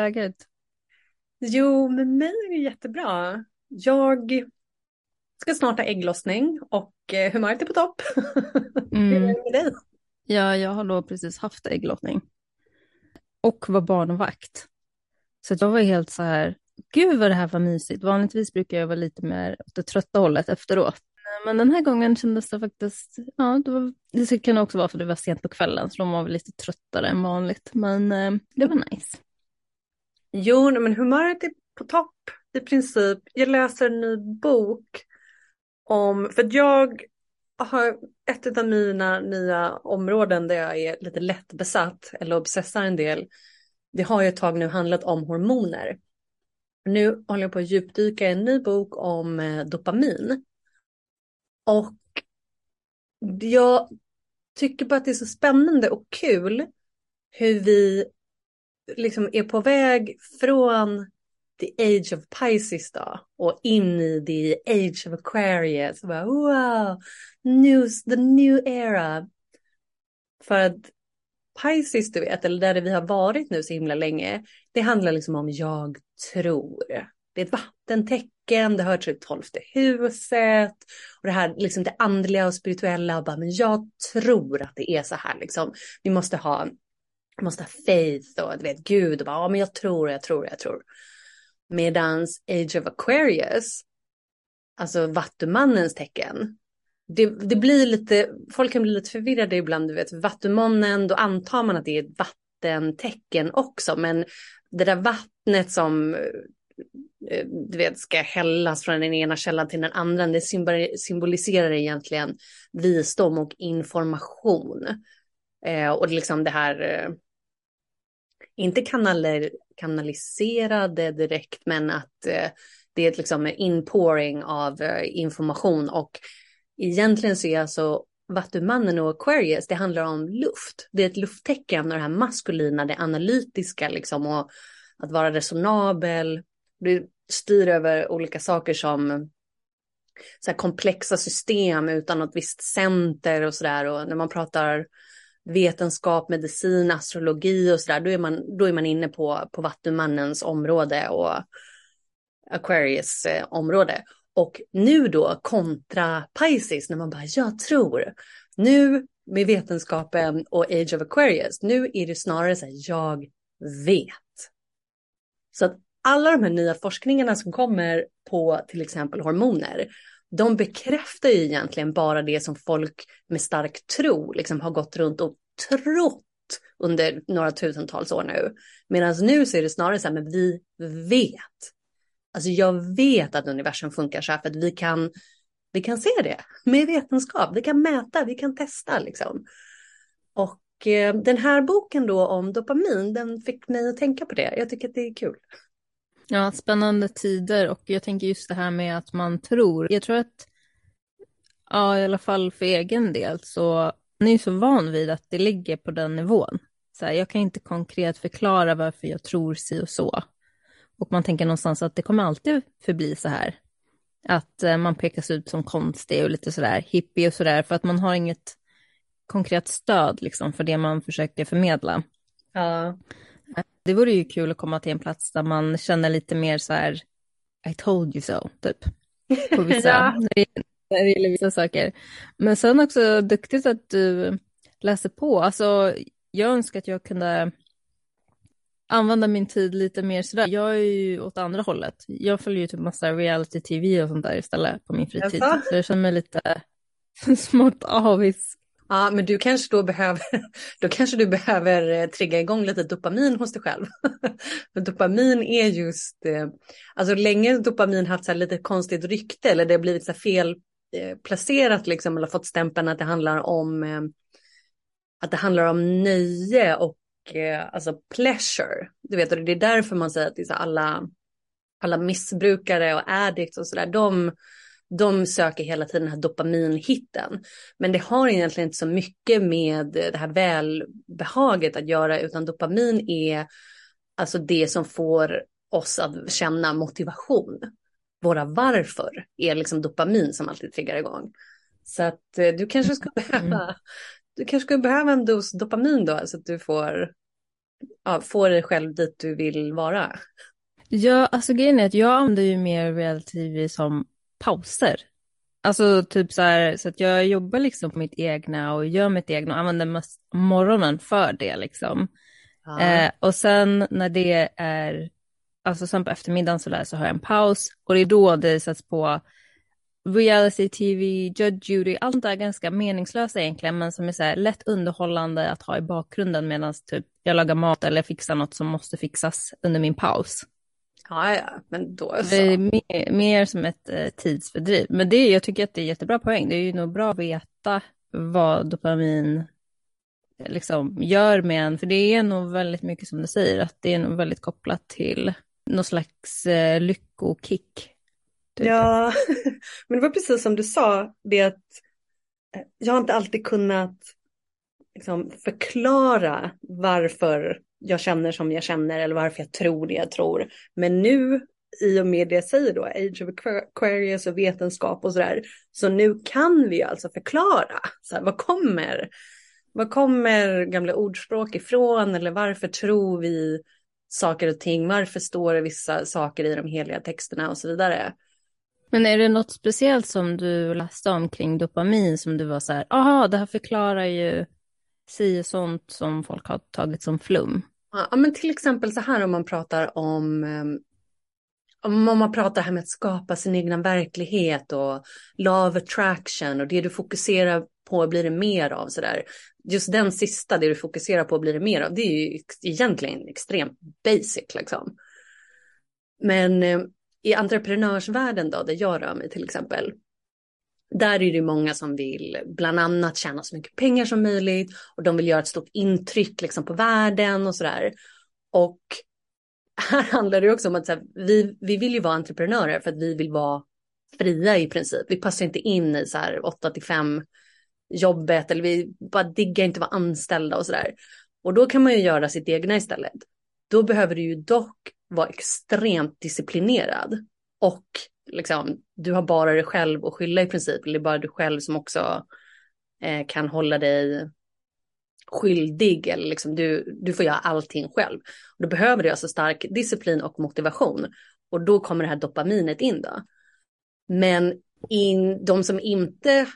läget? Jo, med mig är det jättebra. Jag ska snart ha ägglossning och eh, humöret är på topp. Mm. Hur är det med dig? Ja, jag har då precis haft ägglossning. Och var barnvakt. Så jag var helt så här, gud vad det här var mysigt. Vanligtvis brukar jag vara lite mer åt det trötta hållet efteråt. Men den här gången kändes det faktiskt, ja, det, var, det kan också vara för det var sent på kvällen, så de var väl lite tröttare än vanligt. Men eh, det var nice. Jo, men humöret är på topp i princip. Jag läser en ny bok om, för jag har ett av mina nya områden där jag är lite lätt besatt eller obsessar en del. Det har ju ett tag nu handlat om hormoner. Nu håller jag på att djupdyka i en ny bok om eh, dopamin. Och jag tycker bara att det är så spännande och kul hur vi liksom är på väg från the age of Pisces då och in i the age of Aquarius. Bara, wow, news, the new era. För att Pisces, du vet, eller där vi har varit nu så himla länge, det handlar liksom om jag tror. Det är ett vattentecken, det hör till det tolfte huset. Och det här liksom det andliga och spirituella, och bara, men jag tror att det är så här liksom. Vi måste ha, måste ha faith och du vet Gud och bara, ja men jag tror, jag tror, jag tror. Medans Age of Aquarius, alltså vattumannens tecken, det, det, blir lite, folk kan bli lite förvirrade ibland, du vet, vattumannen, då antar man att det är ett vattentecken också, men det där vattnet som eh, du vet, ska hällas från den ena källan till den andra, det symboliserar egentligen visdom och information. Eh, och liksom det här, eh, inte kanaler, kanaliserade direkt, men att eh, det är ett liksom inpouring av eh, information och egentligen så är alltså Vattumannen och Aquarius, det handlar om luft. Det är ett lufttecken och det här maskulina, det analytiska liksom och att vara resonabel. Du styr över olika saker som så komplexa system utan något visst center och sådär. Och när man pratar vetenskap, medicin, astrologi och sådär, då, är man, då är man inne på, på Vattumannens område och Aquarius eh, område. Och nu då kontra Pisces, när man bara, jag tror, nu med vetenskapen och Age of Aquarius, nu är det snarare så här, jag vet. Så att alla de här nya forskningarna som kommer på till exempel hormoner, de bekräftar ju egentligen bara det som folk med stark tro liksom har gått runt och trott under några tusentals år nu. Medan nu så är det snarare så här, men vi vet. Alltså jag vet att universum funkar så här för att vi kan, vi kan se det med vetenskap. Vi kan mäta, vi kan testa liksom. Och eh, den här boken då om dopamin, den fick mig att tänka på det. Jag tycker att det är kul. Ja, spännande tider och jag tänker just det här med att man tror. Jag tror att, ja i alla fall för egen del så är så van vid att det ligger på den nivån. Så här, jag kan inte konkret förklara varför jag tror si och så. Och man tänker någonstans att det kommer alltid förbli så här. Att eh, man pekas ut som konstig och lite sådär hippie och sådär för att man har inget konkret stöd liksom för det man försöker förmedla. Ja. Det vore ju kul att komma till en plats där man känner lite mer så här, I told you so, typ. På vissa, ja. när, det, när det gäller vissa saker. Men sen också duktigt att du läser på. Alltså, jag önskar att jag kunde använda min tid lite mer sådär. Jag är ju åt andra hållet. Jag följer ju typ massa reality-tv och sånt där istället på min fritid. Jaså? Så jag känner mig lite smått avis Ja, men du kanske då behöver, då kanske du behöver eh, trigga igång lite dopamin hos dig själv. För dopamin är just, eh, alltså länge dopamin haft så lite konstigt rykte eller det har blivit så fel eh, placerat liksom eller fått stämpeln att det handlar om att det handlar om nöje och alltså pleasure. Du vet, och det är därför man säger att det är så alla, alla missbrukare och addicts och sådär, de de söker hela tiden den här dopaminhitten. Men det har egentligen inte så mycket med det här välbehaget att göra, utan dopamin är alltså det som får oss att känna motivation. Våra varför är liksom dopamin som alltid triggar igång. Så att eh, du kanske skulle mm. behöva, du kanske skulle behöva en dos dopamin då, så att du får ja, få dig själv dit du vill vara? Ja, alltså grejen är att jag använder ju mer reality som pauser. Alltså typ så här, så att jag jobbar liksom på mitt egna och gör mitt egna och använder morgonen för det liksom. Ja. Eh, och sen när det är, alltså sen på eftermiddagen så där så har jag en paus och det är då det sätts på reality tv, Judge Judy, allt sånt där är ganska meningslöst egentligen, men som är så här lätt underhållande att ha i bakgrunden medan typ jag lagar mat eller fixar något som måste fixas under min paus. Ja, ja, men då så. Det är mer, mer som ett eh, tidsfördriv. Men det, jag tycker att det är jättebra poäng. Det är ju nog bra att veta vad dopamin liksom gör med en. För det är nog väldigt mycket som du säger, att det är nog väldigt kopplat till någon slags eh, lyckokick. Typ. Ja, men det var precis som du sa, det att eh, jag har inte alltid kunnat liksom, förklara varför jag känner som jag känner eller varför jag tror det jag tror. Men nu i och med det jag säger då, Age of Aquarius och vetenskap och sådär, så nu kan vi alltså förklara, så här, vad kommer, vad kommer gamla ordspråk ifrån eller varför tror vi saker och ting, varför står det vissa saker i de heliga texterna och så vidare. Men är det något speciellt som du läste om kring dopamin som du var så här, aha, det här förklarar ju si sånt som folk har tagit som flum? Ja, men till exempel så här om man pratar eh, om om man pratar här med att skapa sin egna verklighet och love attraction och det du fokuserar på blir det mer av sådär. Just den sista, det du fokuserar på blir det mer av, det är ju egentligen extremt basic liksom. Men eh, i entreprenörsvärlden då, där jag rör mig till exempel, där är det många som vill bland annat tjäna så mycket pengar som möjligt och de vill göra ett stort intryck liksom på världen och sådär. Och här handlar det också om att här, vi, vi vill ju vara entreprenörer för att vi vill vara fria i princip. Vi passar inte in i så här 8 till 5 jobbet eller vi bara diggar inte vara anställda och sådär. Och då kan man ju göra sitt egna istället. Då behöver du ju dock vara extremt disciplinerad och liksom, du har bara dig själv att skylla i princip. Eller det är bara du själv som också eh, kan hålla dig skyldig. Eller liksom, du, du får göra allting själv. Och då behöver du alltså stark disciplin och motivation. Och då kommer det här dopaminet in då. Men in, de som inte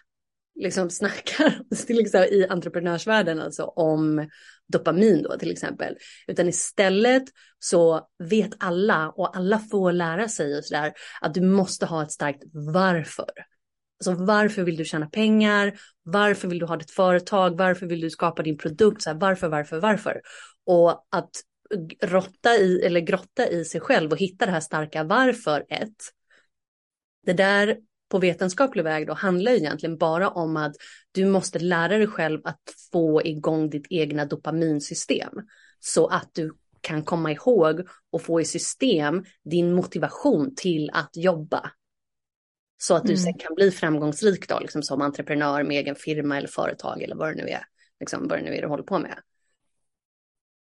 liksom snackar till exempel, i entreprenörsvärlden alltså om dopamin då till exempel. Utan istället så vet alla och alla får lära sig och sådär att du måste ha ett starkt varför. Alltså varför vill du tjäna pengar? Varför vill du ha ditt företag? Varför vill du skapa din produkt? Så här, varför, varför, varför? Och att rotta i eller grotta i sig själv och hitta det här starka varför ett. Det där på vetenskaplig väg då handlar egentligen bara om att du måste lära dig själv att få igång ditt egna dopaminsystem så att du kan komma ihåg och få i system din motivation till att jobba. Så att du mm. sen kan bli framgångsrik då, liksom som entreprenör med egen firma eller företag eller vad det nu är, liksom vad det nu är du håller på med.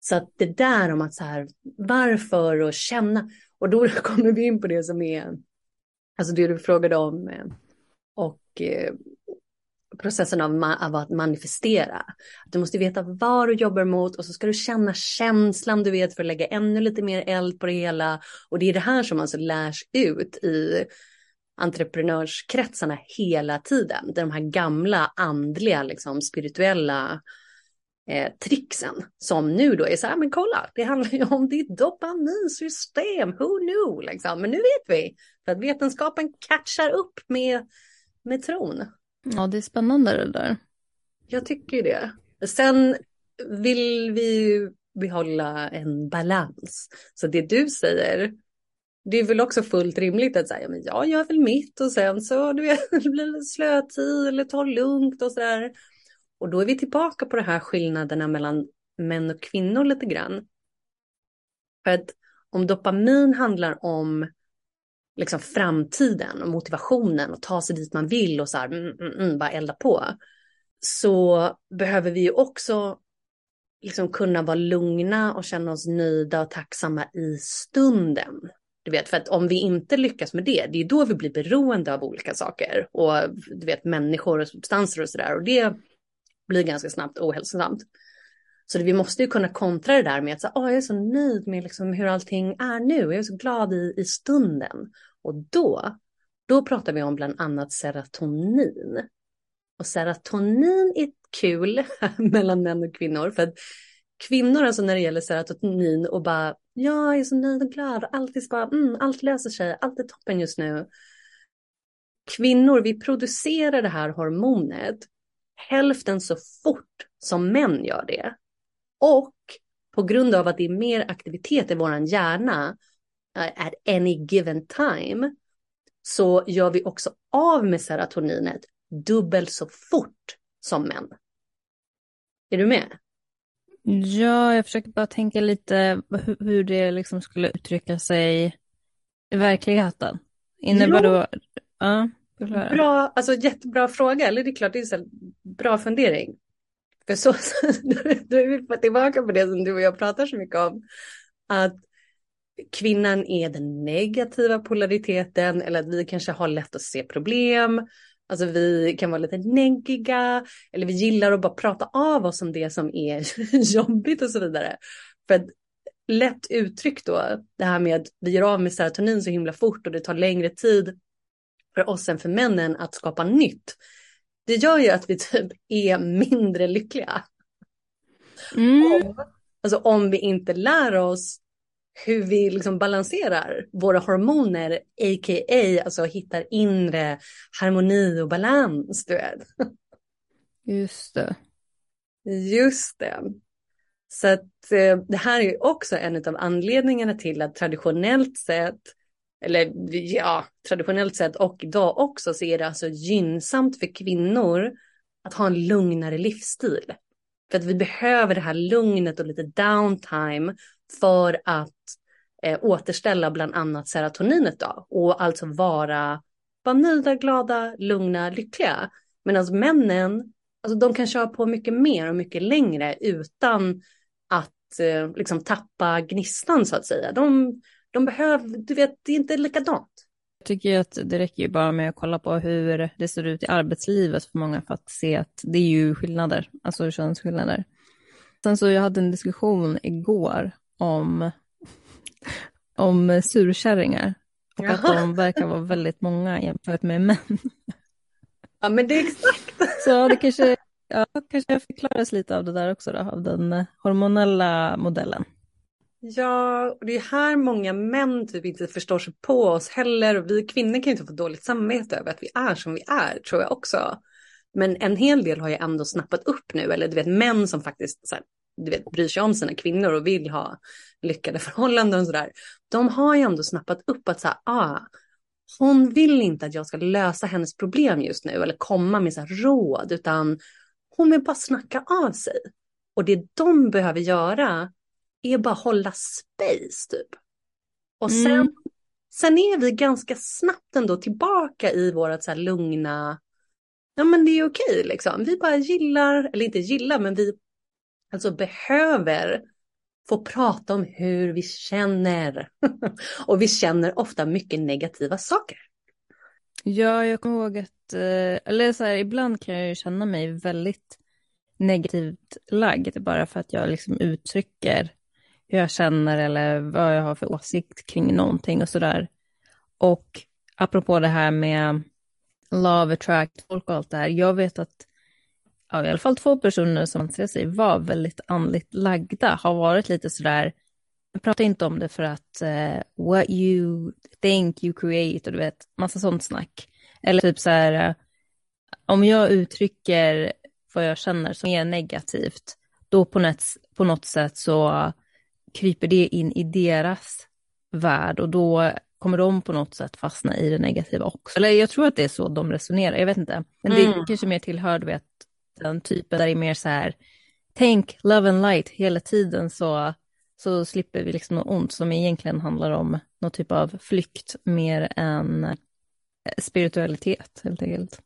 Så att det där om att så här, varför och känna, och då kommer vi in på det som är Alltså det du frågade om eh, och eh, processen av, av, att manifestera. Du måste veta vad du jobbar mot och så ska du känna känslan du vet för att lägga ännu lite mer eld på det hela. Och det är det här som alltså lärs ut i entreprenörskretsarna hela tiden. Det är De här gamla andliga, liksom, spirituella eh, tricksen som nu då är så här, men kolla, det handlar ju om ditt dopaminsystem, who knew liksom, men nu vet vi, för att vetenskapen catchar upp med, med tron. Ja, det är spännande det där. Jag tycker ju det. Sen vill vi ju behålla en balans. Så det du säger, det är väl också fullt rimligt att säga, men jag gör väl mitt och sen så du vet, det blir slötid eller ta lugnt och sådär. Och då är vi tillbaka på de här skillnaderna mellan män och kvinnor lite grann. För att om dopamin handlar om liksom framtiden och motivationen och ta sig dit man vill och så här, mm, mm, mm, bara elda på. Så behöver vi ju också liksom kunna vara lugna och känna oss nöjda och tacksamma i stunden. Du vet, för att om vi inte lyckas med det, det är då vi blir beroende av olika saker och du vet människor och substanser och sådär och det blir ganska snabbt ohälsosamt. Så vi måste ju kunna kontra det där med att säga, oh, jag är så nöjd med liksom hur allting är nu, jag är så glad i, i stunden. Och då, då pratar vi om bland annat serotonin. Och serotonin är kul mellan män och kvinnor. För att kvinnor, alltså när det gäller serotonin och bara, ja, jag är så nöjd och glad, allt är bara, mm, allt löser sig, allt är toppen just nu. Kvinnor, vi producerar det här hormonet hälften så fort som män gör det. Och på grund av att det är mer aktivitet i våran hjärna uh, at any given time så gör vi också av med serotoninet dubbelt så fort som män. Är du med? Ja, jag försöker bara tänka lite hur det liksom skulle uttrycka sig i verkligheten. Innebär då... Ja, bra, alltså jättebra fråga, eller det är klart, det är en bra fundering. För så, då är vi tillbaka på det som du och jag pratar så mycket om. Att kvinnan är den negativa polariteten eller att vi kanske har lätt att se problem. Alltså vi kan vara lite neggiga eller vi gillar att bara prata av oss om det som är jobbigt och så vidare. För att lätt uttryckt då, det här med att vi gör av med serotonin så himla fort och det tar längre tid för oss än för männen att skapa nytt. Det gör ju att vi typ är mindre lyckliga. Mm. Om, alltså om vi inte lär oss hur vi liksom balanserar våra hormoner, a.k.a. alltså hittar inre harmoni och balans, du vet. Just det. Just det. Så att eh, det här är ju också en av anledningarna till att traditionellt sett, eller ja, traditionellt sett och idag också så är det alltså gynnsamt för kvinnor att ha en lugnare livsstil. För att vi behöver det här lugnet och lite downtime för att eh, återställa bland annat serotoninet då och alltså vara, vara nöjda, glada, lugna, lyckliga. Medan männen, alltså de kan köra på mycket mer och mycket längre utan att eh, liksom tappa gnistan så att säga. De, de behöver, du vet, det är inte likadant. Jag tycker att det räcker ju bara med att kolla på hur det ser ut i arbetslivet för många för att se att det är ju skillnader, alltså könsskillnader. Sen så jag hade en diskussion igår om, om surkärringar. Och att de verkar vara väldigt många jämfört med män. Ja, men det är exakt. Så det kanske, ja, kanske förklaras lite av det där också, då, av den hormonella modellen. Ja, och det är här många män typ inte förstår sig på oss heller. Och vi kvinnor kan ju inte få dåligt samvete över att vi är som vi är, tror jag också. Men en hel del har ju ändå snappat upp nu, eller du vet män som faktiskt så här, du vet, bryr sig om sina kvinnor och vill ha lyckade förhållanden och sådär. De har ju ändå snappat upp att så här, ah, hon vill inte att jag ska lösa hennes problem just nu eller komma med så här råd, utan hon vill bara snacka av sig. Och det de behöver göra är bara hålla space typ. Och sen, mm. sen är vi ganska snabbt ändå tillbaka i vårat så här lugna, ja men det är okej liksom. Vi bara gillar, eller inte gillar, men vi alltså behöver få prata om hur vi känner. och vi känner ofta mycket negativa saker. Ja, jag kommer ihåg att, eh, eller så här, ibland kan jag ju känna mig väldigt negativt lagd bara för att jag liksom uttrycker hur jag känner eller vad jag har för åsikt kring någonting och sådär. Och apropå det här med love attract folk och allt det här. Jag vet att ja, i alla fall två personer som anser sig vara väldigt andligt lagda har varit lite sådär, prata inte om det för att uh, what you think you create och du vet, massa sånt snack. Eller typ så här, uh, om jag uttrycker vad jag känner som är negativt, då på, något, på något sätt så kryper det in i deras värld och då kommer de på något sätt fastna i det negativa också. Eller jag tror att det är så de resonerar, jag vet inte. Men det mm. kanske mer tillhör, du vet, den typen där det är mer så här, tänk love and light hela tiden så, så slipper vi liksom något ont som egentligen handlar om någon typ av flykt mer än eh, spiritualitet helt enkelt.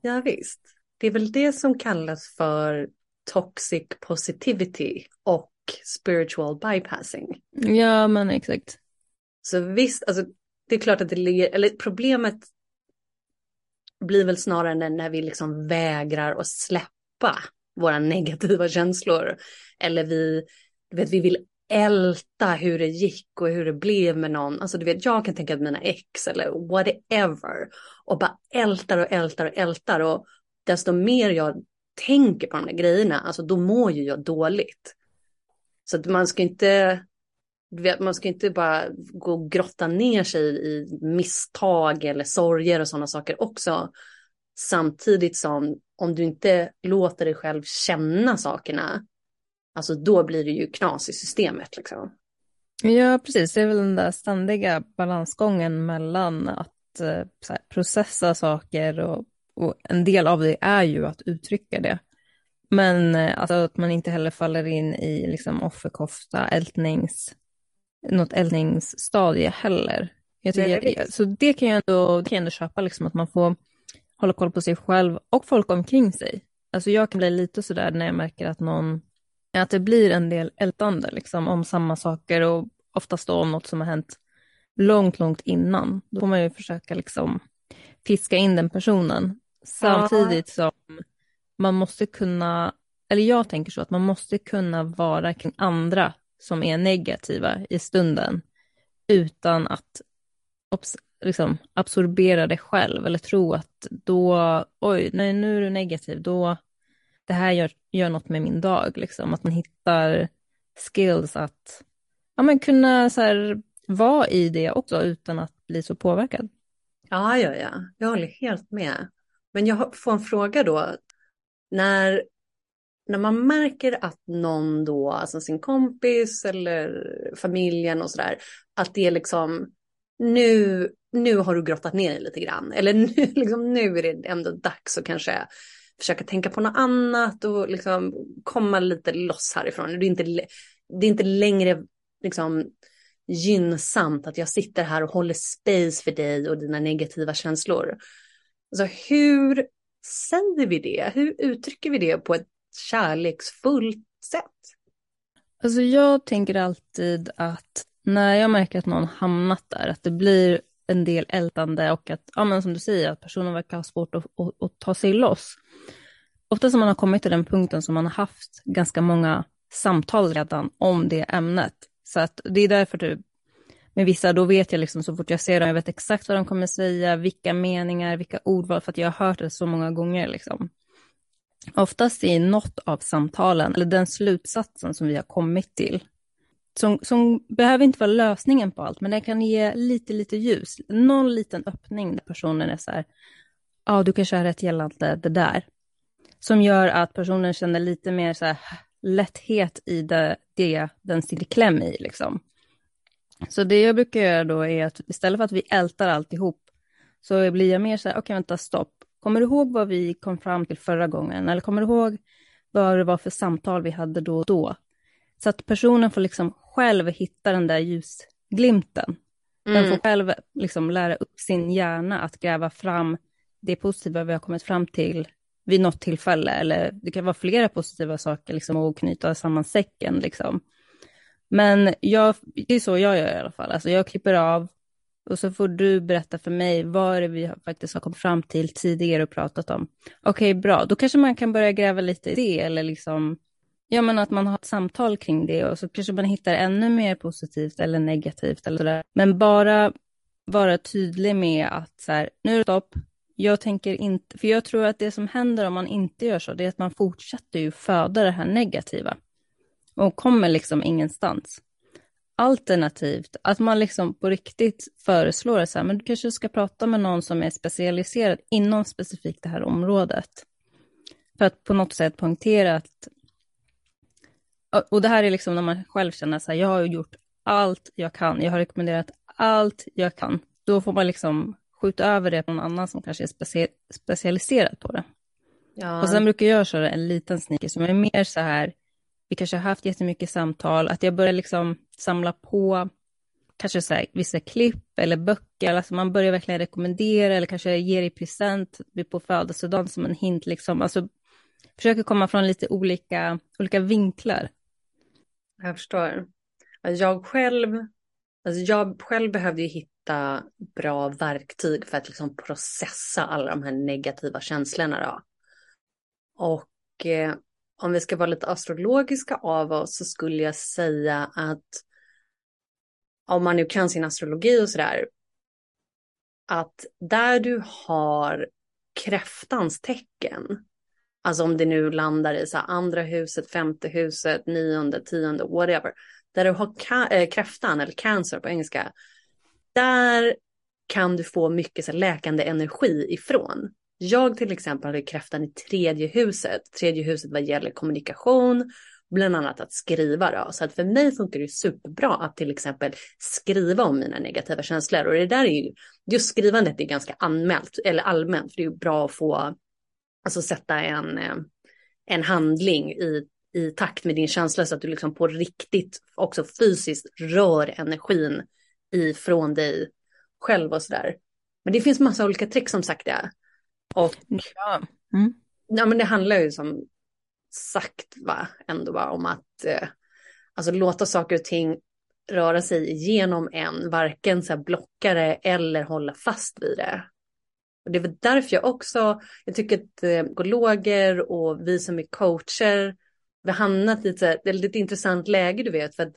Ja visst, det är väl det som kallas för toxic positivity och spiritual bypassing. Ja men exakt. Så visst, alltså det är klart att det ligger, eller problemet blir väl snarare när, när vi liksom vägrar att släppa våra negativa känslor. Eller vi, du vet, vi vill älta hur det gick och hur det blev med någon. Alltså du vet, jag kan tänka att mina ex eller whatever. Och bara ältar och ältar och ältar. Och desto mer jag tänker på de där grejerna, alltså då mår ju jag dåligt. Så att man ska inte, man ska inte bara gå och grotta ner sig i misstag eller sorger och sådana saker också. Samtidigt som om du inte låter dig själv känna sakerna, alltså då blir det ju knas i systemet liksom. Ja, precis. Det är väl den där ständiga balansgången mellan att eh, här, processa saker och, och, en del av det är ju att uttrycka det. Men eh, alltså, att man inte heller faller in i liksom, offerkofta, ältnings, något ältningsstadie heller. Jag tycker, det så det kan jag ändå, det kan jag ändå köpa, liksom, att man får hålla koll på sig själv och folk omkring sig. Alltså jag kan bli lite sådär när jag märker att någon, att det blir en del ältande liksom om samma saker och oftast då om något som har hänt långt, långt innan. Då får man ju försöka liksom fiska in den personen. Samtidigt som man måste kunna, eller jag tänker så att man måste kunna vara kring andra som är negativa i stunden utan att liksom, absorbera det själv eller tro att då, oj, nej, nu är du negativ, då, det här gör, gör något med min dag, liksom. Att man hittar skills att, ja men kunna så här, vara i det också utan att bli så påverkad. Ja, ja, ja, jag håller helt med. Men jag får en fråga då. När, när man märker att någon då, alltså sin kompis eller familjen och sådär, att det är liksom nu, nu har du grottat ner dig lite grann. Eller nu, liksom, nu är det ändå dags att kanske försöka tänka på något annat och liksom komma lite loss härifrån. Det är inte, det är inte längre liksom gynnsamt att jag sitter här och håller space för dig och dina negativa känslor. Alltså hur säger vi det? Hur uttrycker vi det på ett kärleksfullt sätt? Alltså jag tänker alltid att när jag märker att någon hamnat där, att det blir en del ältande och att, ja men som du säger, att personen verkar ha svårt att, att, att ta sig loss. Ofta som man har kommit till den punkten som man har haft ganska många samtal redan om det ämnet. Så att det är därför du, med vissa, då vet jag liksom så fort jag ser dem, jag vet exakt vad de kommer säga, vilka meningar, vilka ordval, för att jag har hört det så många gånger liksom. Oftast i något av samtalen, eller den slutsatsen som vi har kommit till, som, som behöver inte vara lösningen på allt, men det kan ge lite, lite ljus. Någon liten öppning där personen är så här, ja, du kanske har rätt gällande det där. Som gör att personen känner lite mer så här lätthet i det, det den sitter kläm i liksom. Så det jag brukar göra då är att istället för att vi ältar alltihop så blir jag mer så här, okej okay, vänta stopp. Kommer du ihåg vad vi kom fram till förra gången? Eller kommer du ihåg vad det var för samtal vi hade då och då? Så att personen får liksom själv hitta den där ljusglimten. Den mm. får själv liksom lära upp sin hjärna att gräva fram det positiva vi har kommit fram till vid något tillfälle. Eller det kan vara flera positiva saker liksom, och knyta samman säcken. Liksom. Men jag, det är så jag gör i alla fall. Alltså jag klipper av och så får du berätta för mig vad är det vi faktiskt har kommit fram till tidigare och pratat om. Okej, okay, bra. Då kanske man kan börja gräva lite i det eller liksom Ja, men att man har ett samtal kring det och så kanske man hittar ännu mer positivt eller negativt eller sådär. Men bara vara tydlig med att så här, nu är det stopp. Jag tänker inte, för jag tror att det som händer om man inte gör så, det är att man fortsätter ju föda det här negativa och kommer liksom ingenstans. Alternativt att man liksom på riktigt föreslår men du kanske ska prata med någon som är specialiserad inom specifikt det här området. För att på något sätt poängtera att och det här är liksom när man själv känner så här, jag har gjort allt jag kan, jag har rekommenderat allt jag kan. Då får man liksom skjuta över det på någon annan som kanske är specie specialiserad på det. Ja. Och sen brukar jag köra en liten sneaker som är mer så här, vi kanske har haft jättemycket samtal, att jag börjar liksom samla på kanske så här, vissa klipp eller böcker, alltså man börjar verkligen rekommendera eller kanske ger i present på födelsedagen som en hint, liksom. alltså försöker komma från lite olika, olika vinklar. Jag förstår. Jag själv, alltså jag själv behövde ju hitta bra verktyg för att liksom processa alla de här negativa känslorna. Då. Och eh, om vi ska vara lite astrologiska av oss så skulle jag säga att om man nu kan sin astrologi och sådär, att där du har kräftans tecken, alltså om det nu landar i så andra huset, femte huset, nionde, tionde, whatever, där du har äh, kräftan eller cancer på engelska, där kan du få mycket så läkande energi ifrån. Jag till exempel hade kräftan i tredje huset, tredje huset vad gäller kommunikation, bland annat att skriva. Då. Så att för mig funkar det superbra att till exempel skriva om mina negativa känslor. Och det där är ju, just skrivandet är ganska anmält, eller allmänt, för det är ju bra att få, alltså sätta en, eh, en handling i, i takt med din känsla så att du liksom på riktigt också fysiskt rör energin ifrån dig själv och sådär. Men det finns massa olika trick som sagt. det. Och ja. Mm. ja, men det handlar ju som sagt va, ändå bara om att eh, alltså låta saker och ting röra sig igenom en, varken så här blocka det eller hålla fast vid det. Och det är väl därför jag också, jag tycker att eh, gologer och vi som är coacher, vi har hamnat i ett, ett lite intressant läge du vet, för att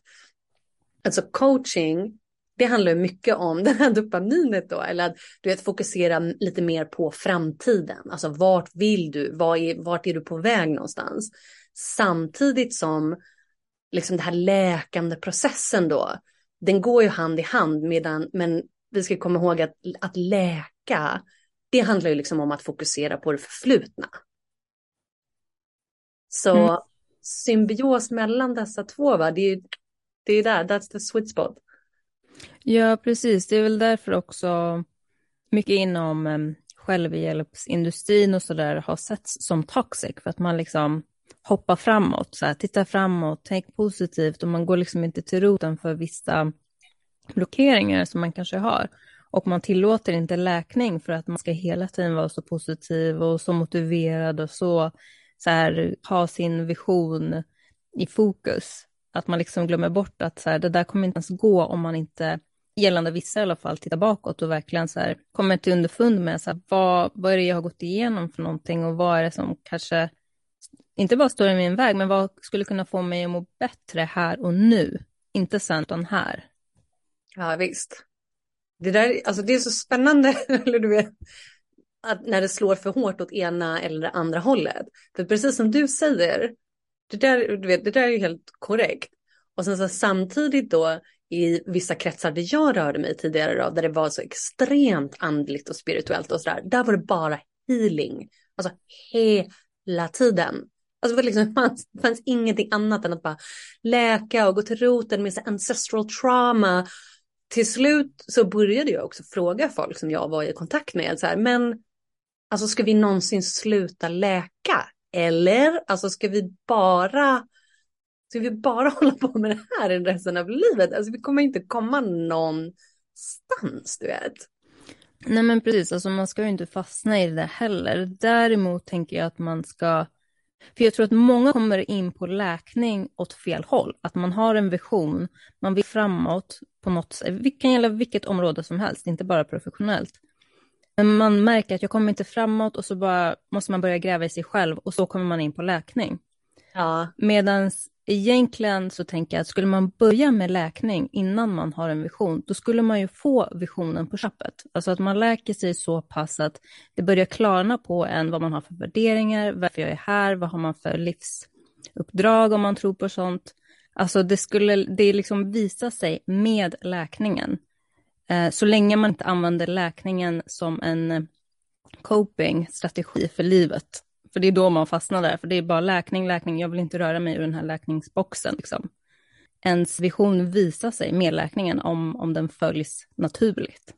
alltså coaching det handlar mycket om det här dopaminet då, eller att du vet, fokusera lite mer på framtiden. Alltså vart vill du? Vart är, vart är du på väg någonstans? Samtidigt som liksom den här läkande processen då, den går ju hand i hand medan, men vi ska komma ihåg att, att läka, det handlar ju liksom om att fokusera på det förflutna. Så mm. symbios mellan dessa två, va? det är ju det är där, that's the sweet spot. Ja, precis. Det är väl därför också mycket inom ehm, självhjälpsindustrin och sådär har setts som toxic, för att man liksom hoppar framåt, så här, tittar framåt, tänk positivt och man går liksom inte till roten för vissa blockeringar som man kanske har. Och man tillåter inte läkning för att man ska hela tiden vara så positiv och så motiverad och så, så här, ha sin vision i fokus. Att man liksom glömmer bort att så här, det där kommer inte ens gå om man inte, gällande vissa i alla fall, tittar bakåt och verkligen så här, kommer till underfund med så här, vad, vad är det jag har gått igenom för någonting och vad är det som kanske inte bara står i min väg, men vad skulle kunna få mig att må bättre här och nu? Inte sen, utan här. Ja, visst. Det där, alltså det är så spännande, eller du vet, att när det slår för hårt åt ena eller andra hållet. För precis som du säger, det där, du vet, det där är ju helt korrekt. Och sen så samtidigt då i vissa kretsar där jag rörde mig tidigare då, där det var så extremt andligt och spirituellt och sådär, där var det bara healing. Alltså hela tiden. Alltså det, liksom, fanns, fanns ingenting annat än att bara läka och gå till roten med ancestral trauma. Till slut så började jag också fråga folk som jag var i kontakt med, så här, men alltså ska vi någonsin sluta läka? Eller, alltså ska vi bara Ska vi bara hålla på med det här resten av livet? Alltså vi kommer inte komma någonstans, du vet. Nej men precis, alltså man ska ju inte fastna i det heller. Däremot tänker jag att man ska, för jag tror att många kommer in på läkning åt fel håll. Att man har en vision, man vill framåt på något sätt. Det kan gälla vilket område som helst, inte bara professionellt. Men man märker att jag kommer inte framåt och så bara måste man börja gräva i sig själv och så kommer man in på läkning. Ja. Medan egentligen så tänker jag att skulle man börja med läkning innan man har en vision, då skulle man ju få visionen på köpet. Alltså att man läker sig så pass att det börjar klarna på en vad man har för värderingar, varför jag är här, vad har man för livsuppdrag om man tror på sånt. Alltså det skulle, det liksom visa sig med läkningen. Eh, så länge man inte använder läkningen som en eh, coping-strategi för livet. För det är då man fastnar där, för det är bara läkning, läkning, jag vill inte röra mig ur den här läkningsboxen. Liksom. Ens vision visar sig med läkningen om, om den följs naturligt.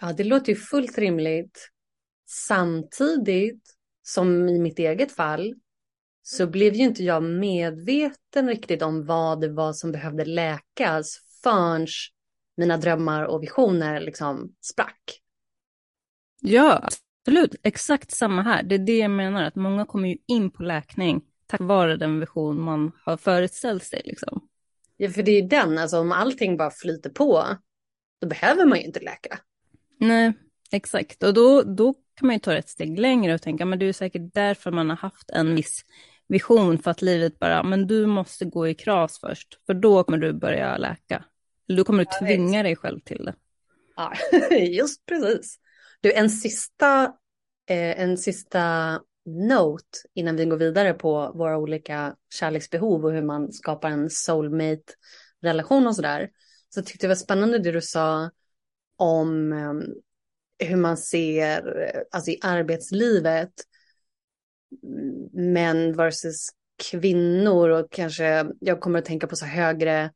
Ja, det låter ju fullt rimligt. Samtidigt som i mitt eget fall så blev ju inte jag medveten riktigt om vad det var som behövde läkas förrän mina drömmar och visioner liksom sprack. Ja, absolut. Exakt samma här. Det är det jag menar, att många kommer ju in på läkning tack vare den vision man har föreställt sig. Liksom. Ja, för det är den, alltså om allting bara flyter på, då behöver man ju inte läka. Nej, exakt. Och då, då kan man ju ta ett steg längre och tänka, men det är säkert därför man har haft en viss vision för att livet bara, men du måste gå i kras först, för då kommer du börja läka. Då kommer du tvinga dig själv till det. Ja, just precis. Du, en sista, eh, en sista note innan vi går vidare på våra olika kärleksbehov och hur man skapar en soulmate-relation och sådär. Så tyckte det var spännande det du sa om um, hur man ser, alltså i arbetslivet, män versus kvinnor och kanske, jag kommer att tänka på så högre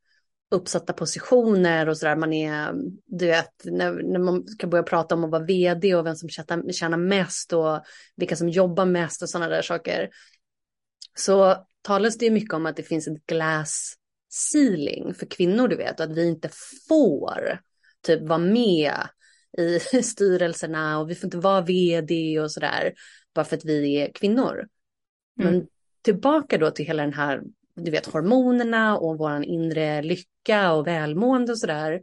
uppsatta positioner och sådär. Man är, du vet, när, när man ska börja prata om att vara vd och vem som tjänar, tjänar mest och vilka som jobbar mest och sådana där saker. Så talas det mycket om att det finns ett glass ceiling för kvinnor, du vet, och att vi inte får typ vara med i styrelserna och vi får inte vara vd och sådär bara för att vi är kvinnor. Mm. Men tillbaka då till hela den här, du vet, hormonerna och vår inre lycka och välmående och sådär.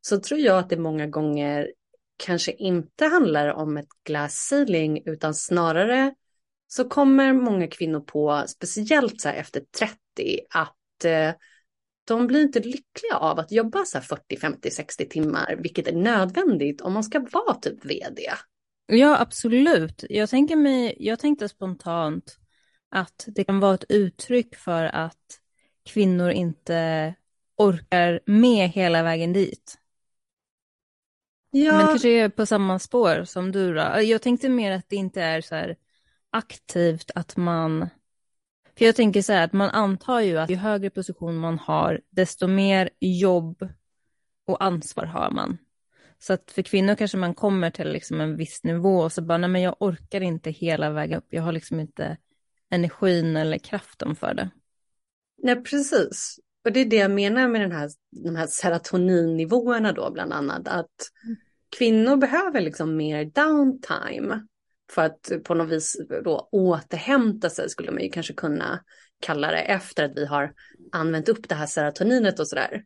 Så tror jag att det många gånger kanske inte handlar om ett glass ceiling utan snarare så kommer många kvinnor på, speciellt så här efter 30, att eh, de blir inte lyckliga av att jobba så 40, 50, 60 timmar, vilket är nödvändigt om man ska vara typ vd. Ja, absolut. Jag, tänker mig, jag tänkte spontant att det kan vara ett uttryck för att kvinnor inte orkar med hela vägen dit. Ja. Men kanske är på samma spår som du då. Jag tänkte mer att det inte är så aktivt att man för jag tänker så här att man antar ju att ju högre position man har, desto mer jobb och ansvar har man. Så att för kvinnor kanske man kommer till liksom en viss nivå och så bara, nej men jag orkar inte hela vägen upp, jag har liksom inte energin eller kraften för det. Nej, precis. Och det är det jag menar med den här, de här serotoninnivåerna då bland annat, att mm. kvinnor behöver liksom mer downtime för att på något vis då återhämta sig skulle man ju kanske kunna kalla det efter att vi har använt upp det här serotoninet och sådär.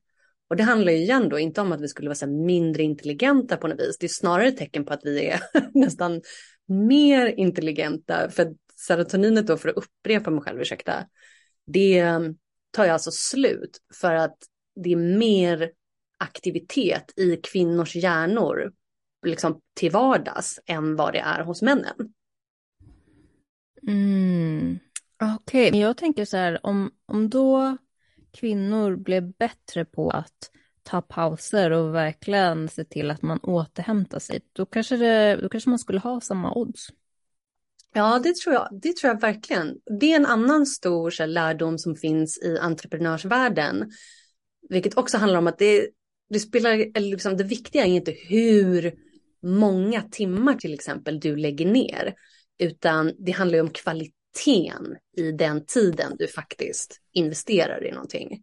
Och det handlar ju igen då inte om att vi skulle vara så mindre intelligenta på något vis. Det är snarare ett tecken på att vi är nästan mer intelligenta. För serotoninet då, för att upprepa mig själv, ursäkta, det tar ju alltså slut för att det är mer aktivitet i kvinnors hjärnor liksom till vardags än vad det är hos männen. Mm. Okej, okay. jag tänker så här, om, om då kvinnor blev bättre på att ta pauser och verkligen se till att man återhämtar sig, då kanske, det, då kanske man skulle ha samma odds. Ja, det tror jag. Det tror jag verkligen. Det är en annan stor så här, lärdom som finns i entreprenörsvärlden. Vilket också handlar om att det, det spelar, eller liksom, det viktiga är inte hur många timmar till exempel du lägger ner. Utan det handlar ju om kvaliteten i den tiden du faktiskt investerar i någonting.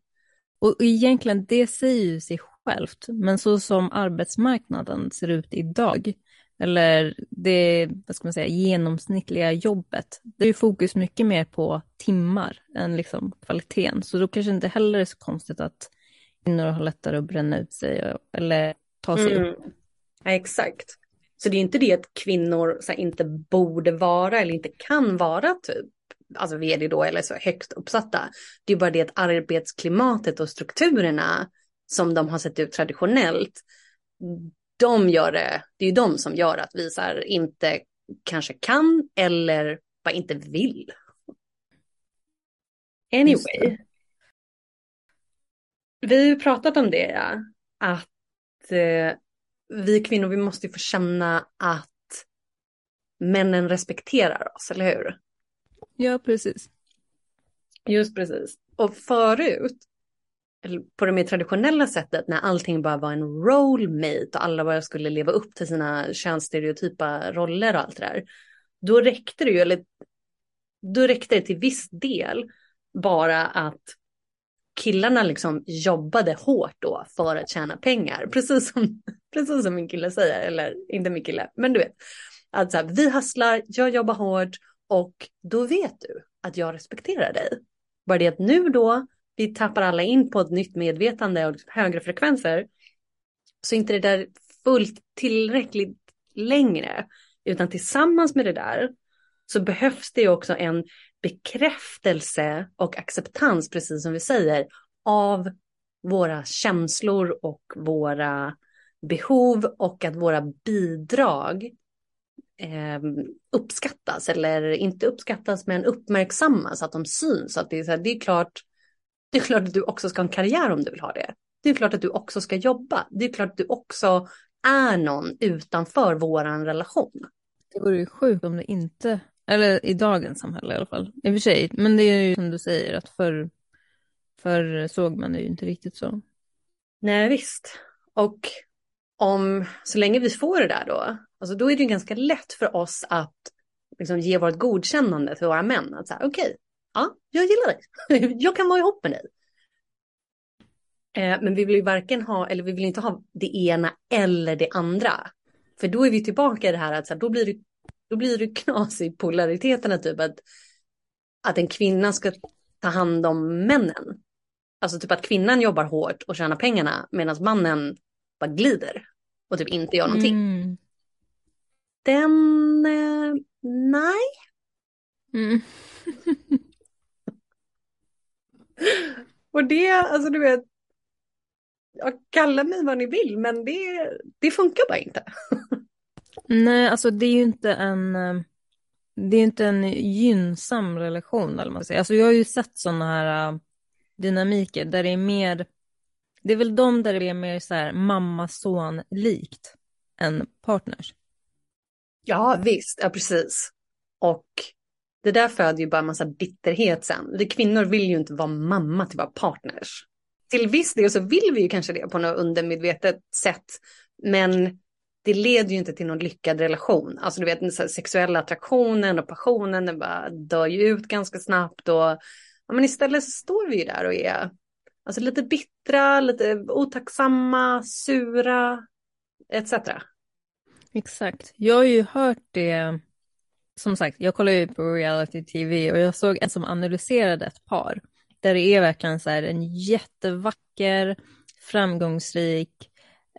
Och egentligen det säger ju sig självt, men så som arbetsmarknaden ser ut idag, eller det vad ska man säga, genomsnittliga jobbet, det är ju fokus mycket mer på timmar än liksom kvaliteten. Så då kanske inte heller är så konstigt att kvinnor har lättare att bränna ut sig eller ta sig mm. upp. Ja, exakt. Så det är inte det att kvinnor så här, inte borde vara eller inte kan vara typ alltså vd då eller så högt uppsatta. Det är bara det att arbetsklimatet och strukturerna som de har sett ut traditionellt, de gör det, det är ju de som gör att vi så här, inte kanske kan eller bara inte vill. Anyway. Vi har ju pratat om det, ja. att eh, vi kvinnor, vi måste ju få känna att männen respekterar oss, eller hur? Ja, precis. Just precis. Och förut, på det mer traditionella sättet, när allting bara var en rollmate och alla bara skulle leva upp till sina könsstereotypa roller och allt det där, då räckte det ju, eller då räckte det till viss del bara att killarna liksom jobbade hårt då för att tjäna pengar. Precis som, precis som min kille säger, eller inte min kille, men du vet. Att så här, vi hustlar, jag jobbar hårt och då vet du att jag respekterar dig. Bara det att nu då, vi tappar alla in på ett nytt medvetande och högre frekvenser, så inte det där fullt tillräckligt längre. Utan tillsammans med det där så behövs det ju också en bekräftelse och acceptans, precis som vi säger, av våra känslor och våra behov och att våra bidrag eh, uppskattas eller inte uppskattas men uppmärksammas, att de syns. Att det, är så här, det, är klart, det är klart att du också ska ha en karriär om du vill ha det. Det är klart att du också ska jobba. Det är klart att du också är någon utanför våran relation. Det vore ju sjukt om det inte, eller i dagens samhälle i alla fall. I och för sig, men det är ju som du säger att förr, förr såg man det ju inte riktigt så. Nej visst. Och om, så länge vi får det där då, alltså då är det ju ganska lätt för oss att liksom ge vårt godkännande till våra män. Att säga okej, okay, ja, jag gillar dig. jag kan vara ihop med dig. Eh, men vi vill ju varken ha, eller vi vill inte ha det ena eller det andra. För då är vi tillbaka i det här att så här, då blir det, då blir det knas i polariteterna typ att, att en kvinna ska ta hand om männen. Alltså typ att kvinnan jobbar hårt och tjänar pengarna medan mannen bara glider och typ inte gör någonting. Mm. Den, eh, nej. Mm. och det, alltså du vet, ja, kalla mig vad ni vill, men det, det funkar bara inte. Nej, alltså det är ju inte en, det är inte en gynnsam relation, eller man säger. Alltså jag har ju sett sådana här äh, dynamiker där det är mer, det är väl de där det är mer så här mamma-son-likt än partners. Ja, visst, ja precis. Och det där föder ju bara en massa bitterhet sen. Vi kvinnor vill ju inte vara mamma till våra partners till viss del så vill vi ju kanske det på något undermedvetet sätt. Men det leder ju inte till någon lyckad relation. Alltså du vet den sexuella attraktionen och passionen den bara dör ju ut ganska snabbt. Och, ja, men istället så står vi ju där och är alltså, lite bittra, lite otacksamma, sura etc. Exakt. Jag har ju hört det, som sagt, jag kollar ju på reality tv och jag såg en som analyserade ett par där det är verkligen så här en jättevacker, framgångsrik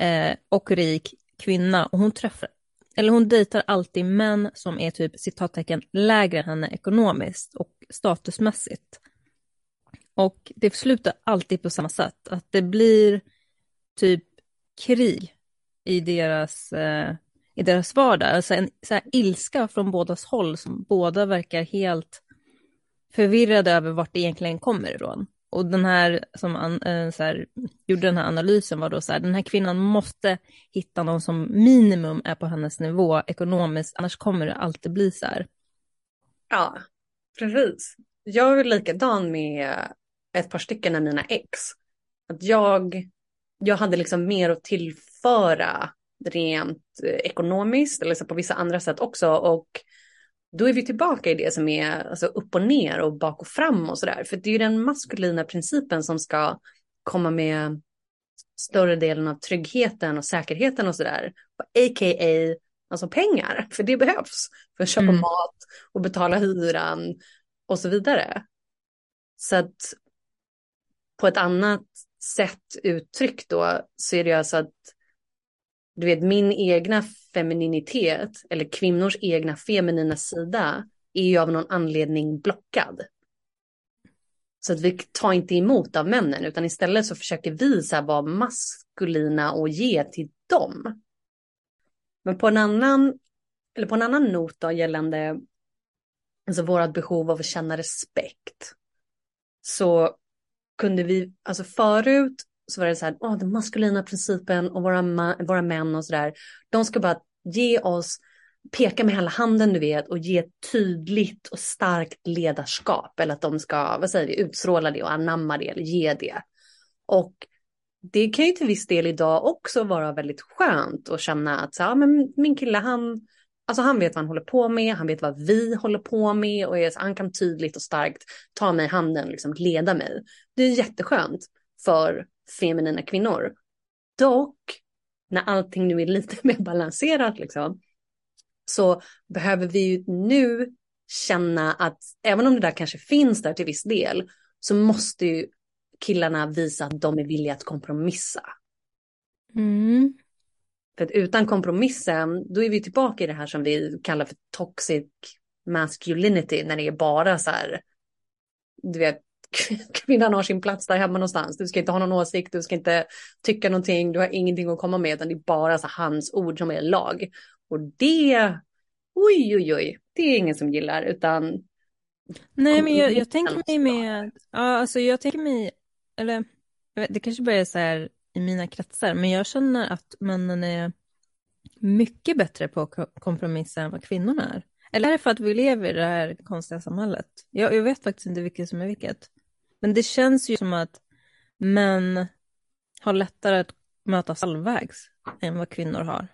eh, och rik kvinna och hon träffar, eller hon dejtar alltid män som är typ citattecken lägre än henne ekonomiskt och statusmässigt. Och det slutar alltid på samma sätt, att det blir typ krig i deras, eh, i deras vardag, alltså en så här ilska från bådas håll som båda verkar helt förvirrade över vart det egentligen kommer ifrån. Och den här som an, eh, så här, gjorde den här analysen var då så här, den här kvinnan måste hitta någon som minimum är på hennes nivå ekonomiskt, annars kommer det alltid bli så här. Ja, precis. Jag är likadan med ett par stycken av mina ex. Att jag, jag hade liksom mer att tillföra rent ekonomiskt, eller så på vissa andra sätt också. Och då är vi tillbaka i det som är alltså, upp och ner och bak och fram och sådär. För det är ju den maskulina principen som ska komma med större delen av tryggheten och säkerheten och sådär. A.k.a. alltså pengar, för det behövs för att köpa mm. mat och betala hyran och så vidare. Så att på ett annat sätt uttryckt då så är det alltså att du vet min egna femininitet eller kvinnors egna feminina sida är ju av någon anledning blockad. Så att vi tar inte emot av männen utan istället så försöker vi så här vara maskulina och ge till dem. Men på en annan, eller på en annan not då gällande alltså vårt behov av att känna respekt. Så kunde vi, alltså förut så var det så här, oh, den maskulina principen och våra, våra män och så där. De ska bara ge oss, peka med hela handen du vet och ge tydligt och starkt ledarskap. Eller att de ska, vad säger vi, utstråla det och anamma det eller ge det. Och det kan ju till viss del idag också vara väldigt skönt att känna att så, ja, men min kille han, alltså han vet vad han håller på med, han vet vad vi håller på med och är, han kan tydligt och starkt ta mig i handen, liksom leda mig. Det är jätteskönt för feminina kvinnor. Dock, när allting nu är lite mer balanserat liksom, så behöver vi ju nu känna att även om det där kanske finns där till viss del så måste ju killarna visa att de är villiga att kompromissa. Mm. För att utan kompromissen, då är vi tillbaka i det här som vi kallar för toxic masculinity när det är bara så här, du vet, kvinnan har sin plats där hemma någonstans. Du ska inte ha någon åsikt, du ska inte tycka någonting, du har ingenting att komma med, utan det är bara så hans ord som är lag. Och det, oj, oj, oj, det är ingen som gillar, utan... Nej, men jag, jag tänker mig med, ja, alltså jag tänker mig, eller det kanske bara är så här i mina kretsar, men jag känner att männen är mycket bättre på att kompromissa än vad kvinnorna är. Eller är det för att vi lever i det här konstiga samhället? Jag, jag vet faktiskt inte vilket som är vilket. Men det känns ju som att män har lättare att mötas halvvägs än vad kvinnor har.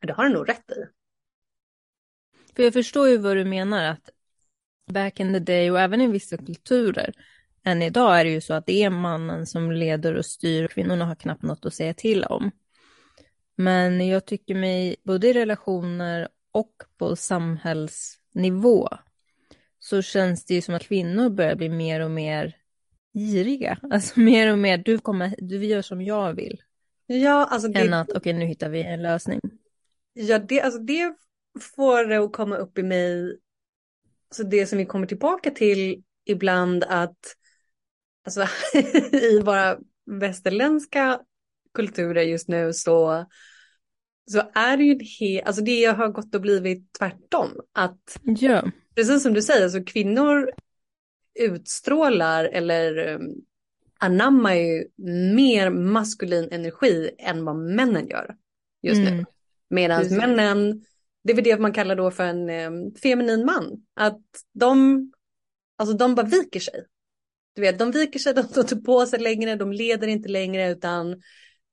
Det har du nog rätt i. För jag förstår ju vad du menar att back in the day och även i vissa kulturer än idag är det ju så att det är mannen som leder och styr och kvinnorna har knappt något att säga till om. Men jag tycker mig både i relationer och på samhällsnivå så känns det ju som att kvinnor börjar bli mer och mer giriga. Alltså mer och mer, du, kommer, du gör som jag vill. Ja, alltså det... Än att, okej okay, nu hittar vi en lösning. Ja, det, alltså det får det att komma upp i mig, alltså det som vi kommer tillbaka till ibland att, alltså i våra västerländska kulturer just nu så, så är det ju he, alltså det har gått och blivit tvärtom. Att, ja. precis som du säger, så kvinnor utstrålar eller um, anammar ju mer maskulin energi än vad männen gör just mm. nu. Medan männen, det är väl det man kallar då för en um, feminin man. Att de, alltså de bara viker sig. Du vet, de viker sig, de tar inte på sig längre, de leder inte längre utan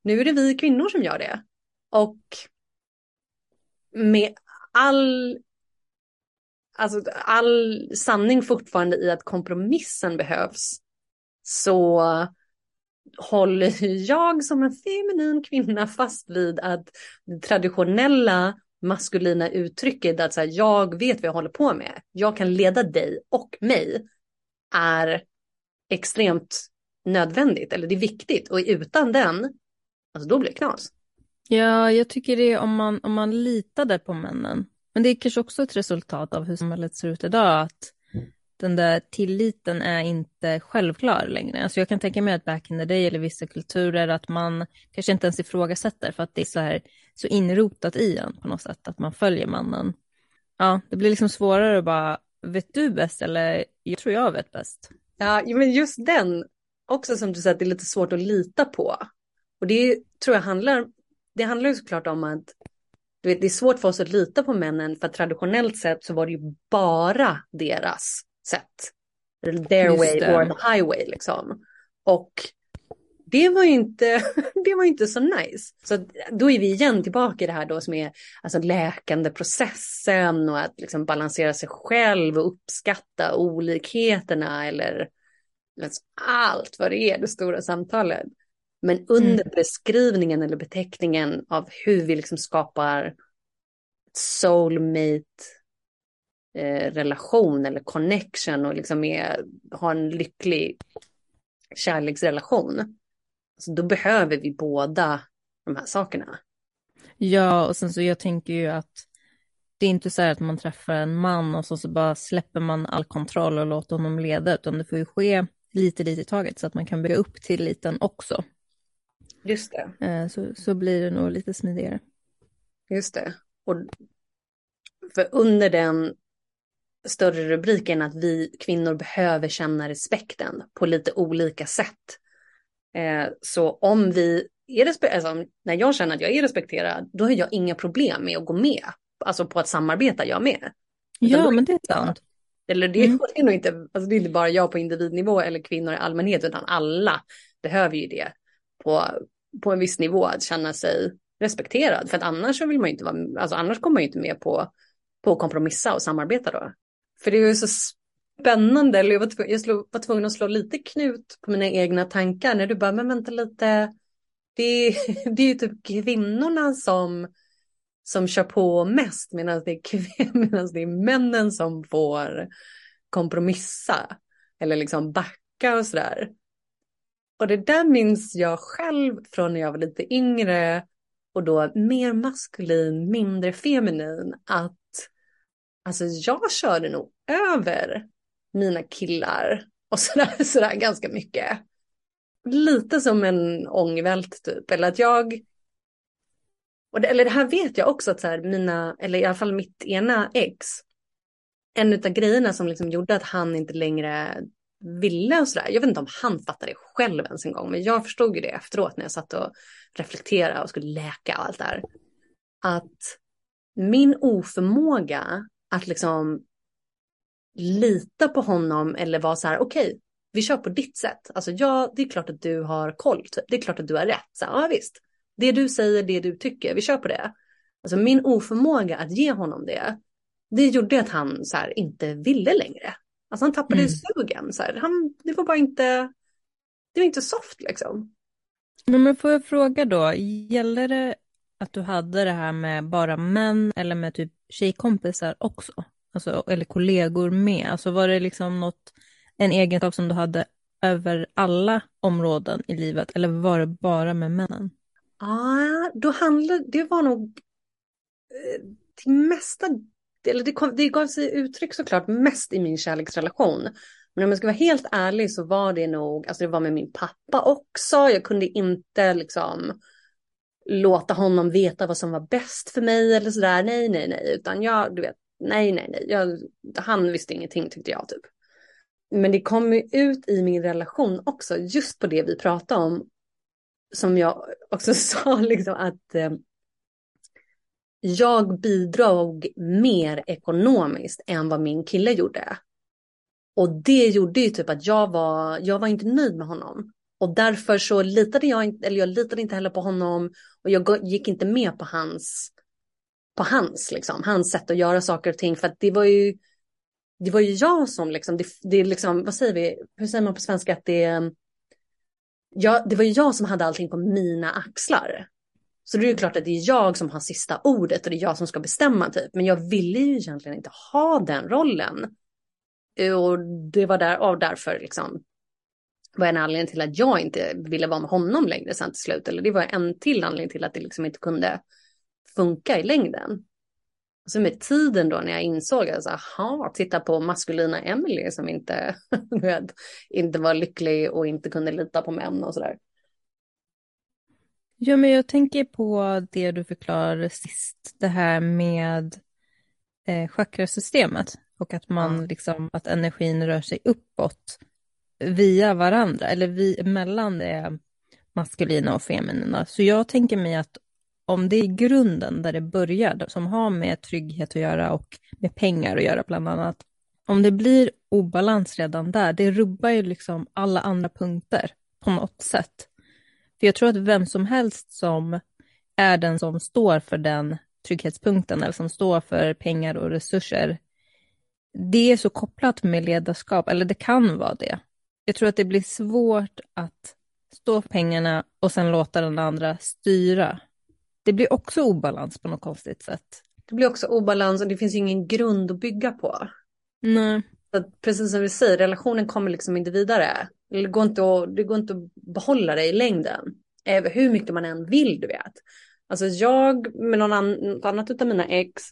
nu är det vi kvinnor som gör det. Och med all alltså all sanning fortfarande i att kompromissen behövs så håller jag som en feminin kvinna fast vid att det traditionella maskulina uttrycket att så här, jag vet vad jag håller på med, jag kan leda dig och mig är extremt nödvändigt eller det är viktigt och utan den, alltså då blir det knas. Ja, jag tycker det är om man, om man litade på männen men det är kanske också ett resultat av hur samhället ser ut idag, att den där tilliten är inte självklar längre. Alltså jag kan tänka mig att back in the day eller vissa kulturer att man kanske inte ens ifrågasätter för att det är så här så inrotat i en på något sätt att man följer mannen. Ja, det blir liksom svårare att bara, vet du bäst eller jag tror jag vet bäst. Ja, men just den också som du säger att det är lite svårt att lita på. Och det tror jag handlar, det handlar ju såklart om att du vet, det är svårt för oss att lita på männen för traditionellt sett så var det ju bara deras sätt. Their way or the highway liksom. Och det var ju inte, det var inte så nice. Så då är vi igen tillbaka i det här då som är alltså läkande processen och att liksom balansera sig själv och uppskatta olikheterna eller allt vad det är, det stora samtalet. Men under mm. beskrivningen eller beteckningen av hur vi liksom skapar soulmate eh, relation eller connection och liksom är, har en lycklig kärleksrelation. Alltså då behöver vi båda de här sakerna. Ja, och sen så jag tänker ju att det är inte så här att man träffar en man och så, så bara släpper man all kontroll och låter honom leda, utan det får ju ske lite, lite i taget så att man kan bygga upp tilliten också. Just det. Eh, så, så blir det nog lite smidigare. Just det. Och för under den större rubriken att vi kvinnor behöver känna respekten på lite olika sätt. Eh, så om vi är respekterade, alltså, när jag känner att jag är respekterad, då har jag inga problem med att gå med. Alltså på att samarbeta jag med. ja, men det är sant. Eller det, mm. det är nog inte, alltså det är inte bara jag på individnivå eller kvinnor i allmänhet, utan alla behöver ju det på, på en viss nivå att känna sig respekterad. För att annars så vill man ju inte vara, alltså annars kommer man ju inte med på, på att kompromissa och samarbeta då. För det är ju så spännande, eller jag var, tvungen, jag slog, var tvungen att slå lite knut på mina egna tankar när du bara, men vänta lite, det är, det är ju typ kvinnorna som, som kör på mest medan det, är, medan det är männen som får kompromissa eller liksom backa och sådär. Och det där minns jag själv från när jag var lite yngre och då mer maskulin, mindre feminin. Att alltså jag körde nog över mina killar och sådär, sådär ganska mycket. Lite som en ångvält typ, eller att jag och det, eller det här vet jag också att så här, mina, eller i alla fall mitt ena ex, en av grejerna som liksom gjorde att han inte längre ville och sådär. Jag vet inte om han fattade det själv ens en gång, men jag förstod ju det efteråt när jag satt och reflekterade och skulle läka och allt det här. Att min oförmåga att liksom lita på honom eller vara så här, okej, okay, vi kör på ditt sätt. Alltså ja, det är klart att du har koll, typ. det är klart att du har rätt. Så, ja visst, det du säger, det du tycker, vi kör på det. Alltså min oförmåga att ge honom det, det gjorde att han så här, inte ville längre. Alltså han tappade mm. sugen. Så här. Han, det var bara inte, det var inte soft liksom. Men får jag fråga då, gäller det att du hade det här med bara män eller med typ tjejkompisar också? Alltså, eller kollegor med? Alltså var det liksom något, en egenskap som du hade över alla områden i livet eller var det bara med männen? Ja, då handlade, det var nog eh, till mesta eller det, kom, det gav sig uttryck såklart mest i min kärleksrelation. Men om jag ska vara helt ärlig så var det nog, alltså det var med min pappa också. Jag kunde inte liksom låta honom veta vad som var bäst för mig eller sådär. Nej, nej, nej, utan jag, du vet, nej, nej, nej. Jag, han visste ingenting tyckte jag typ. Men det kom ju ut i min relation också, just på det vi pratade om. Som jag också sa, liksom att eh, jag bidrog mer ekonomiskt än vad min kille gjorde. Och det gjorde ju typ att jag var, jag var inte nöjd med honom. Och därför så litade jag inte, eller jag litade inte heller på honom och jag gick inte med på hans, på hans liksom, hans sätt att göra saker och ting. För att det var ju, det var ju jag som liksom, det, det liksom, vad säger vi, hur säger man på svenska att det, ja, det var ju jag som hade allting på mina axlar. Så det är ju klart att det är jag som har sista ordet och det är jag som ska bestämma typ. Men jag ville ju egentligen inte ha den rollen. Och det var där, av därför liksom var en anledning till att jag inte ville vara med honom längre sen till slut. Eller det var en till anledning till att det liksom inte kunde funka i längden. Så med tiden då när jag insåg att, alltså, titta på maskulina Emily som inte, inte var lycklig och inte kunde lita på män och sådär. Ja, men jag tänker på det du förklarade sist, det här med eh, chakrasystemet och att man liksom, att energin rör sig uppåt via varandra, eller vi, mellan det maskulina och feminina. Så jag tänker mig att om det är grunden där det börjar, som har med trygghet att göra och med pengar att göra bland annat, om det blir obalans redan där, det rubbar ju liksom alla andra punkter på något sätt. För jag tror att vem som helst som är den som står för den trygghetspunkten eller som står för pengar och resurser, det är så kopplat med ledarskap, eller det kan vara det. Jag tror att det blir svårt att stå för pengarna och sen låta den andra styra. Det blir också obalans på något konstigt sätt. Det blir också obalans och det finns ingen grund att bygga på. Nej. Så precis som vi säger, relationen kommer liksom inte vidare. Det går inte att, det går inte att behålla det i längden. Även hur mycket man än vill, du vet. Alltså jag med någon annan, något annat av mina ex,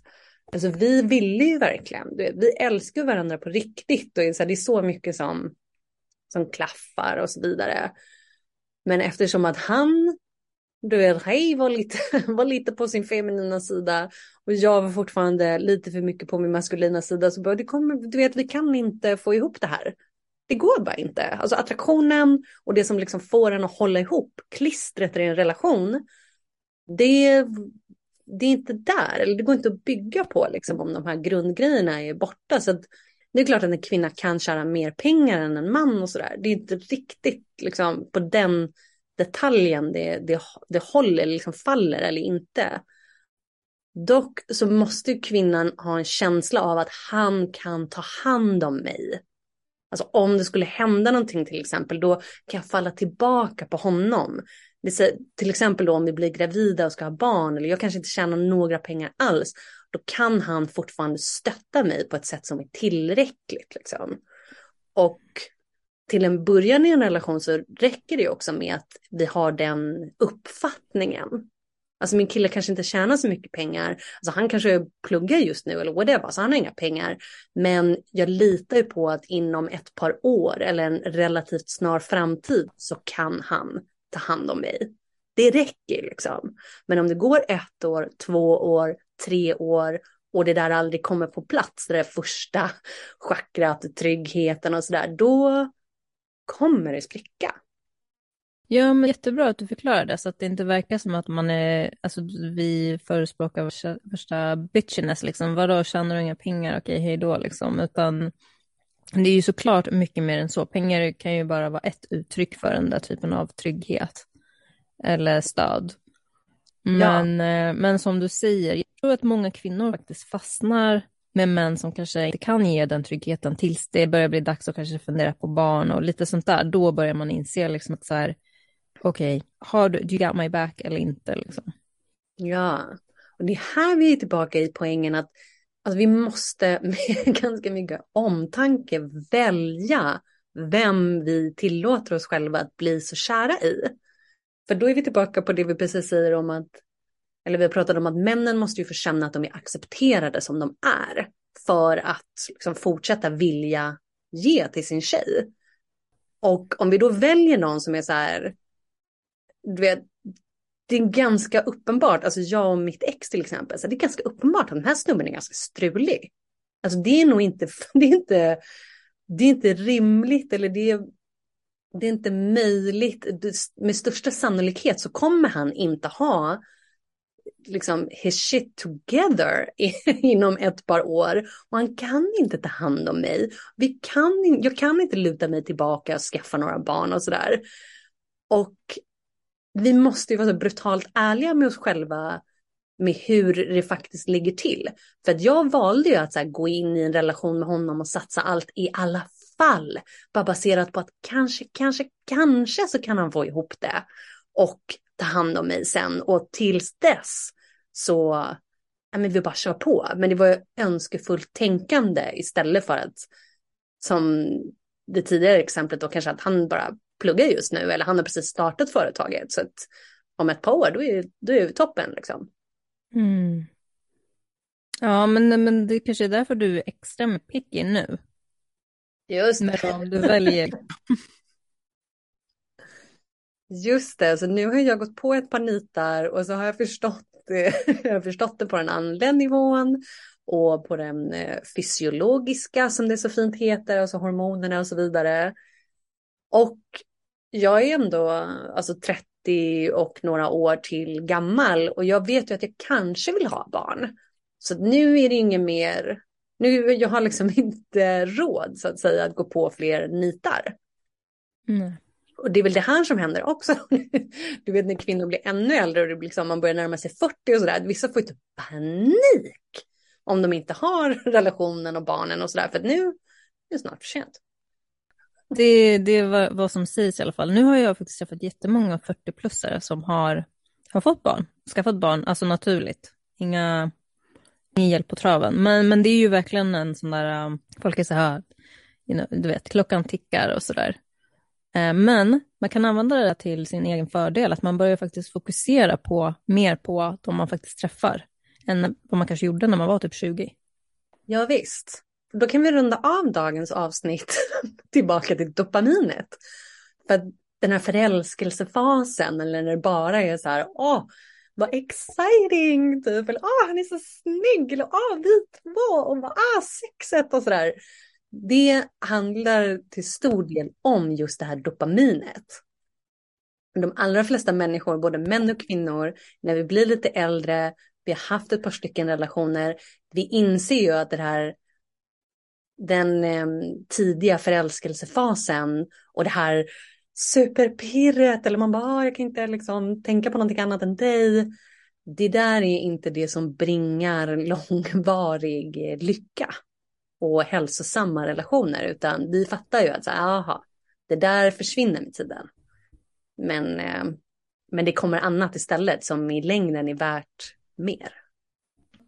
alltså vi ville ju verkligen, du vet, vi älskar varandra på riktigt och det är så mycket som, som klaffar och så vidare. Men eftersom att han, du vet, hej, var lite, var lite på sin feminina sida och jag var fortfarande lite för mycket på min maskulina sida så bara, det kommer, du vet, vi kan inte få ihop det här det går bara inte. Alltså attraktionen och det som liksom får en att hålla ihop, klistret i en relation, det, det är inte där, eller det går inte att bygga på liksom, om de här grundgrejerna är borta. Så det är klart att en kvinna kan tjäna mer pengar än en man och sådär. Det är inte riktigt liksom, på den detaljen det, det, det håller, liksom faller eller inte. Dock så måste kvinnan ha en känsla av att han kan ta hand om mig. Alltså om det skulle hända någonting till exempel, då kan jag falla tillbaka på honom. Det till exempel då om vi blir gravida och ska ha barn eller jag kanske inte tjänar några pengar alls. Då kan han fortfarande stötta mig på ett sätt som är tillräckligt. Liksom. Och till en början i en relation så räcker det också med att vi har den uppfattningen. Alltså min kille kanske inte tjänar så mycket pengar. Alltså han kanske pluggar just nu eller whatever, så han har inga pengar. Men jag litar ju på att inom ett par år eller en relativt snar framtid så kan han ta hand om mig. Det räcker liksom. Men om det går ett år, två år, tre år och det där aldrig kommer på plats, det där första chakrat, tryggheten och sådär, då kommer det spricka. Ja, men jättebra att du förklarar det så att det inte verkar som att man är, alltså vi förespråkar värsta, värsta bitchiness liksom, vadå tjänar du inga pengar, okej hej då liksom, utan det är ju såklart mycket mer än så. Pengar kan ju bara vara ett uttryck för den där typen av trygghet eller stöd. Men, ja. Eh, men som du säger, jag tror att många kvinnor faktiskt fastnar med män som kanske inte kan ge den tryggheten tills det börjar bli dags att kanske fundera på barn och lite sånt där. Då börjar man inse liksom att så här, okej, okay, har du, do you got my back eller inte liksom. Ja, och det är här vi är tillbaka i poängen att alltså, vi måste med ganska mycket omtanke välja vem vi tillåter oss själva att bli så kära i. För då är vi tillbaka på det vi precis säger om att, eller vi har pratat om att männen måste ju få känna att de är accepterade som de är för att liksom, fortsätta vilja ge till sin tjej. Och om vi då väljer någon som är så här, du vet, det är ganska uppenbart, alltså jag och mitt ex till exempel, så det är ganska uppenbart att den här snubben är ganska strulig. Alltså det är nog inte, det är inte, det är inte rimligt eller det är, det är inte möjligt. Med största sannolikhet så kommer han inte ha liksom his shit together inom ett par år. Och han kan inte ta hand om mig. Vi kan, jag kan inte luta mig tillbaka och skaffa några barn och sådär. Och vi måste ju vara så brutalt ärliga med oss själva med hur det faktiskt ligger till. För att jag valde ju att så här, gå in i en relation med honom och satsa allt i alla fall. Bara baserat på att kanske, kanske, kanske så kan han få ihop det. Och ta hand om mig sen. Och tills dess så, ja men vi bara kör på. Men det var ju önskefullt tänkande istället för att, som det tidigare exemplet då kanske att han bara pluggar just nu eller han har precis startat företaget. Så att om ett par år då är, då är vi toppen liksom. Mm. Ja, men, men det kanske är därför du är extra picky nu. Just det. Om du väljer. Just det, så nu har jag gått på ett par nitar och så har jag förstått jag har förstått det på den andliga nivån och på den eh, fysiologiska som det så fint heter, alltså hormonerna och så vidare. Och jag är ändå alltså 30 och några år till gammal och jag vet ju att jag kanske vill ha barn. Så nu är det inget mer, nu jag har liksom inte råd så att säga att gå på fler nitar. Mm. Och det är väl det här som händer också. Du vet när kvinnor blir ännu äldre och det blir liksom, man börjar närma sig 40 och sådär. Vissa får ju typ panik om de inte har relationen och barnen och sådär. För nu är det snart för sent. Det, det är vad som sägs i alla fall. Nu har jag faktiskt träffat jättemånga 40-plussare som har, har fått barn, skaffat barn, alltså naturligt. Inga, ingen hjälp på traven. Men, men det är ju verkligen en sån där, um, folk är så här, you know, du vet, klockan tickar och sådär. Eh, men man kan använda det till sin egen fördel, att man börjar faktiskt fokusera på mer på de man faktiskt träffar än vad man kanske gjorde när man var typ 20. Ja, visst. Då kan vi runda av dagens avsnitt tillbaka till dopaminet. För den här förälskelsefasen eller när det bara är så här, åh, vad exciting, typ, eller åh, han är så snygg, eller åh, vi två, och vad, ah, sexet och så där. Det handlar till stor del om just det här dopaminet. De allra flesta människor, både män och kvinnor, när vi blir lite äldre, vi har haft ett par stycken relationer, vi inser ju att det här den eh, tidiga förälskelsefasen och det här superpirret eller man bara, ah, jag kan inte liksom tänka på någonting annat än dig. Det där är inte det som bringar långvarig lycka och hälsosamma relationer utan vi fattar ju att så aha, det där försvinner med tiden. Men, eh, men det kommer annat istället som i längden är värt mer.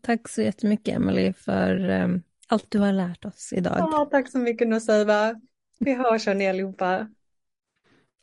Tack så jättemycket Emelie för ehm, allt du har lärt oss idag. Ja, tack så mycket Nosiva. Vi hörs hörni allihopa.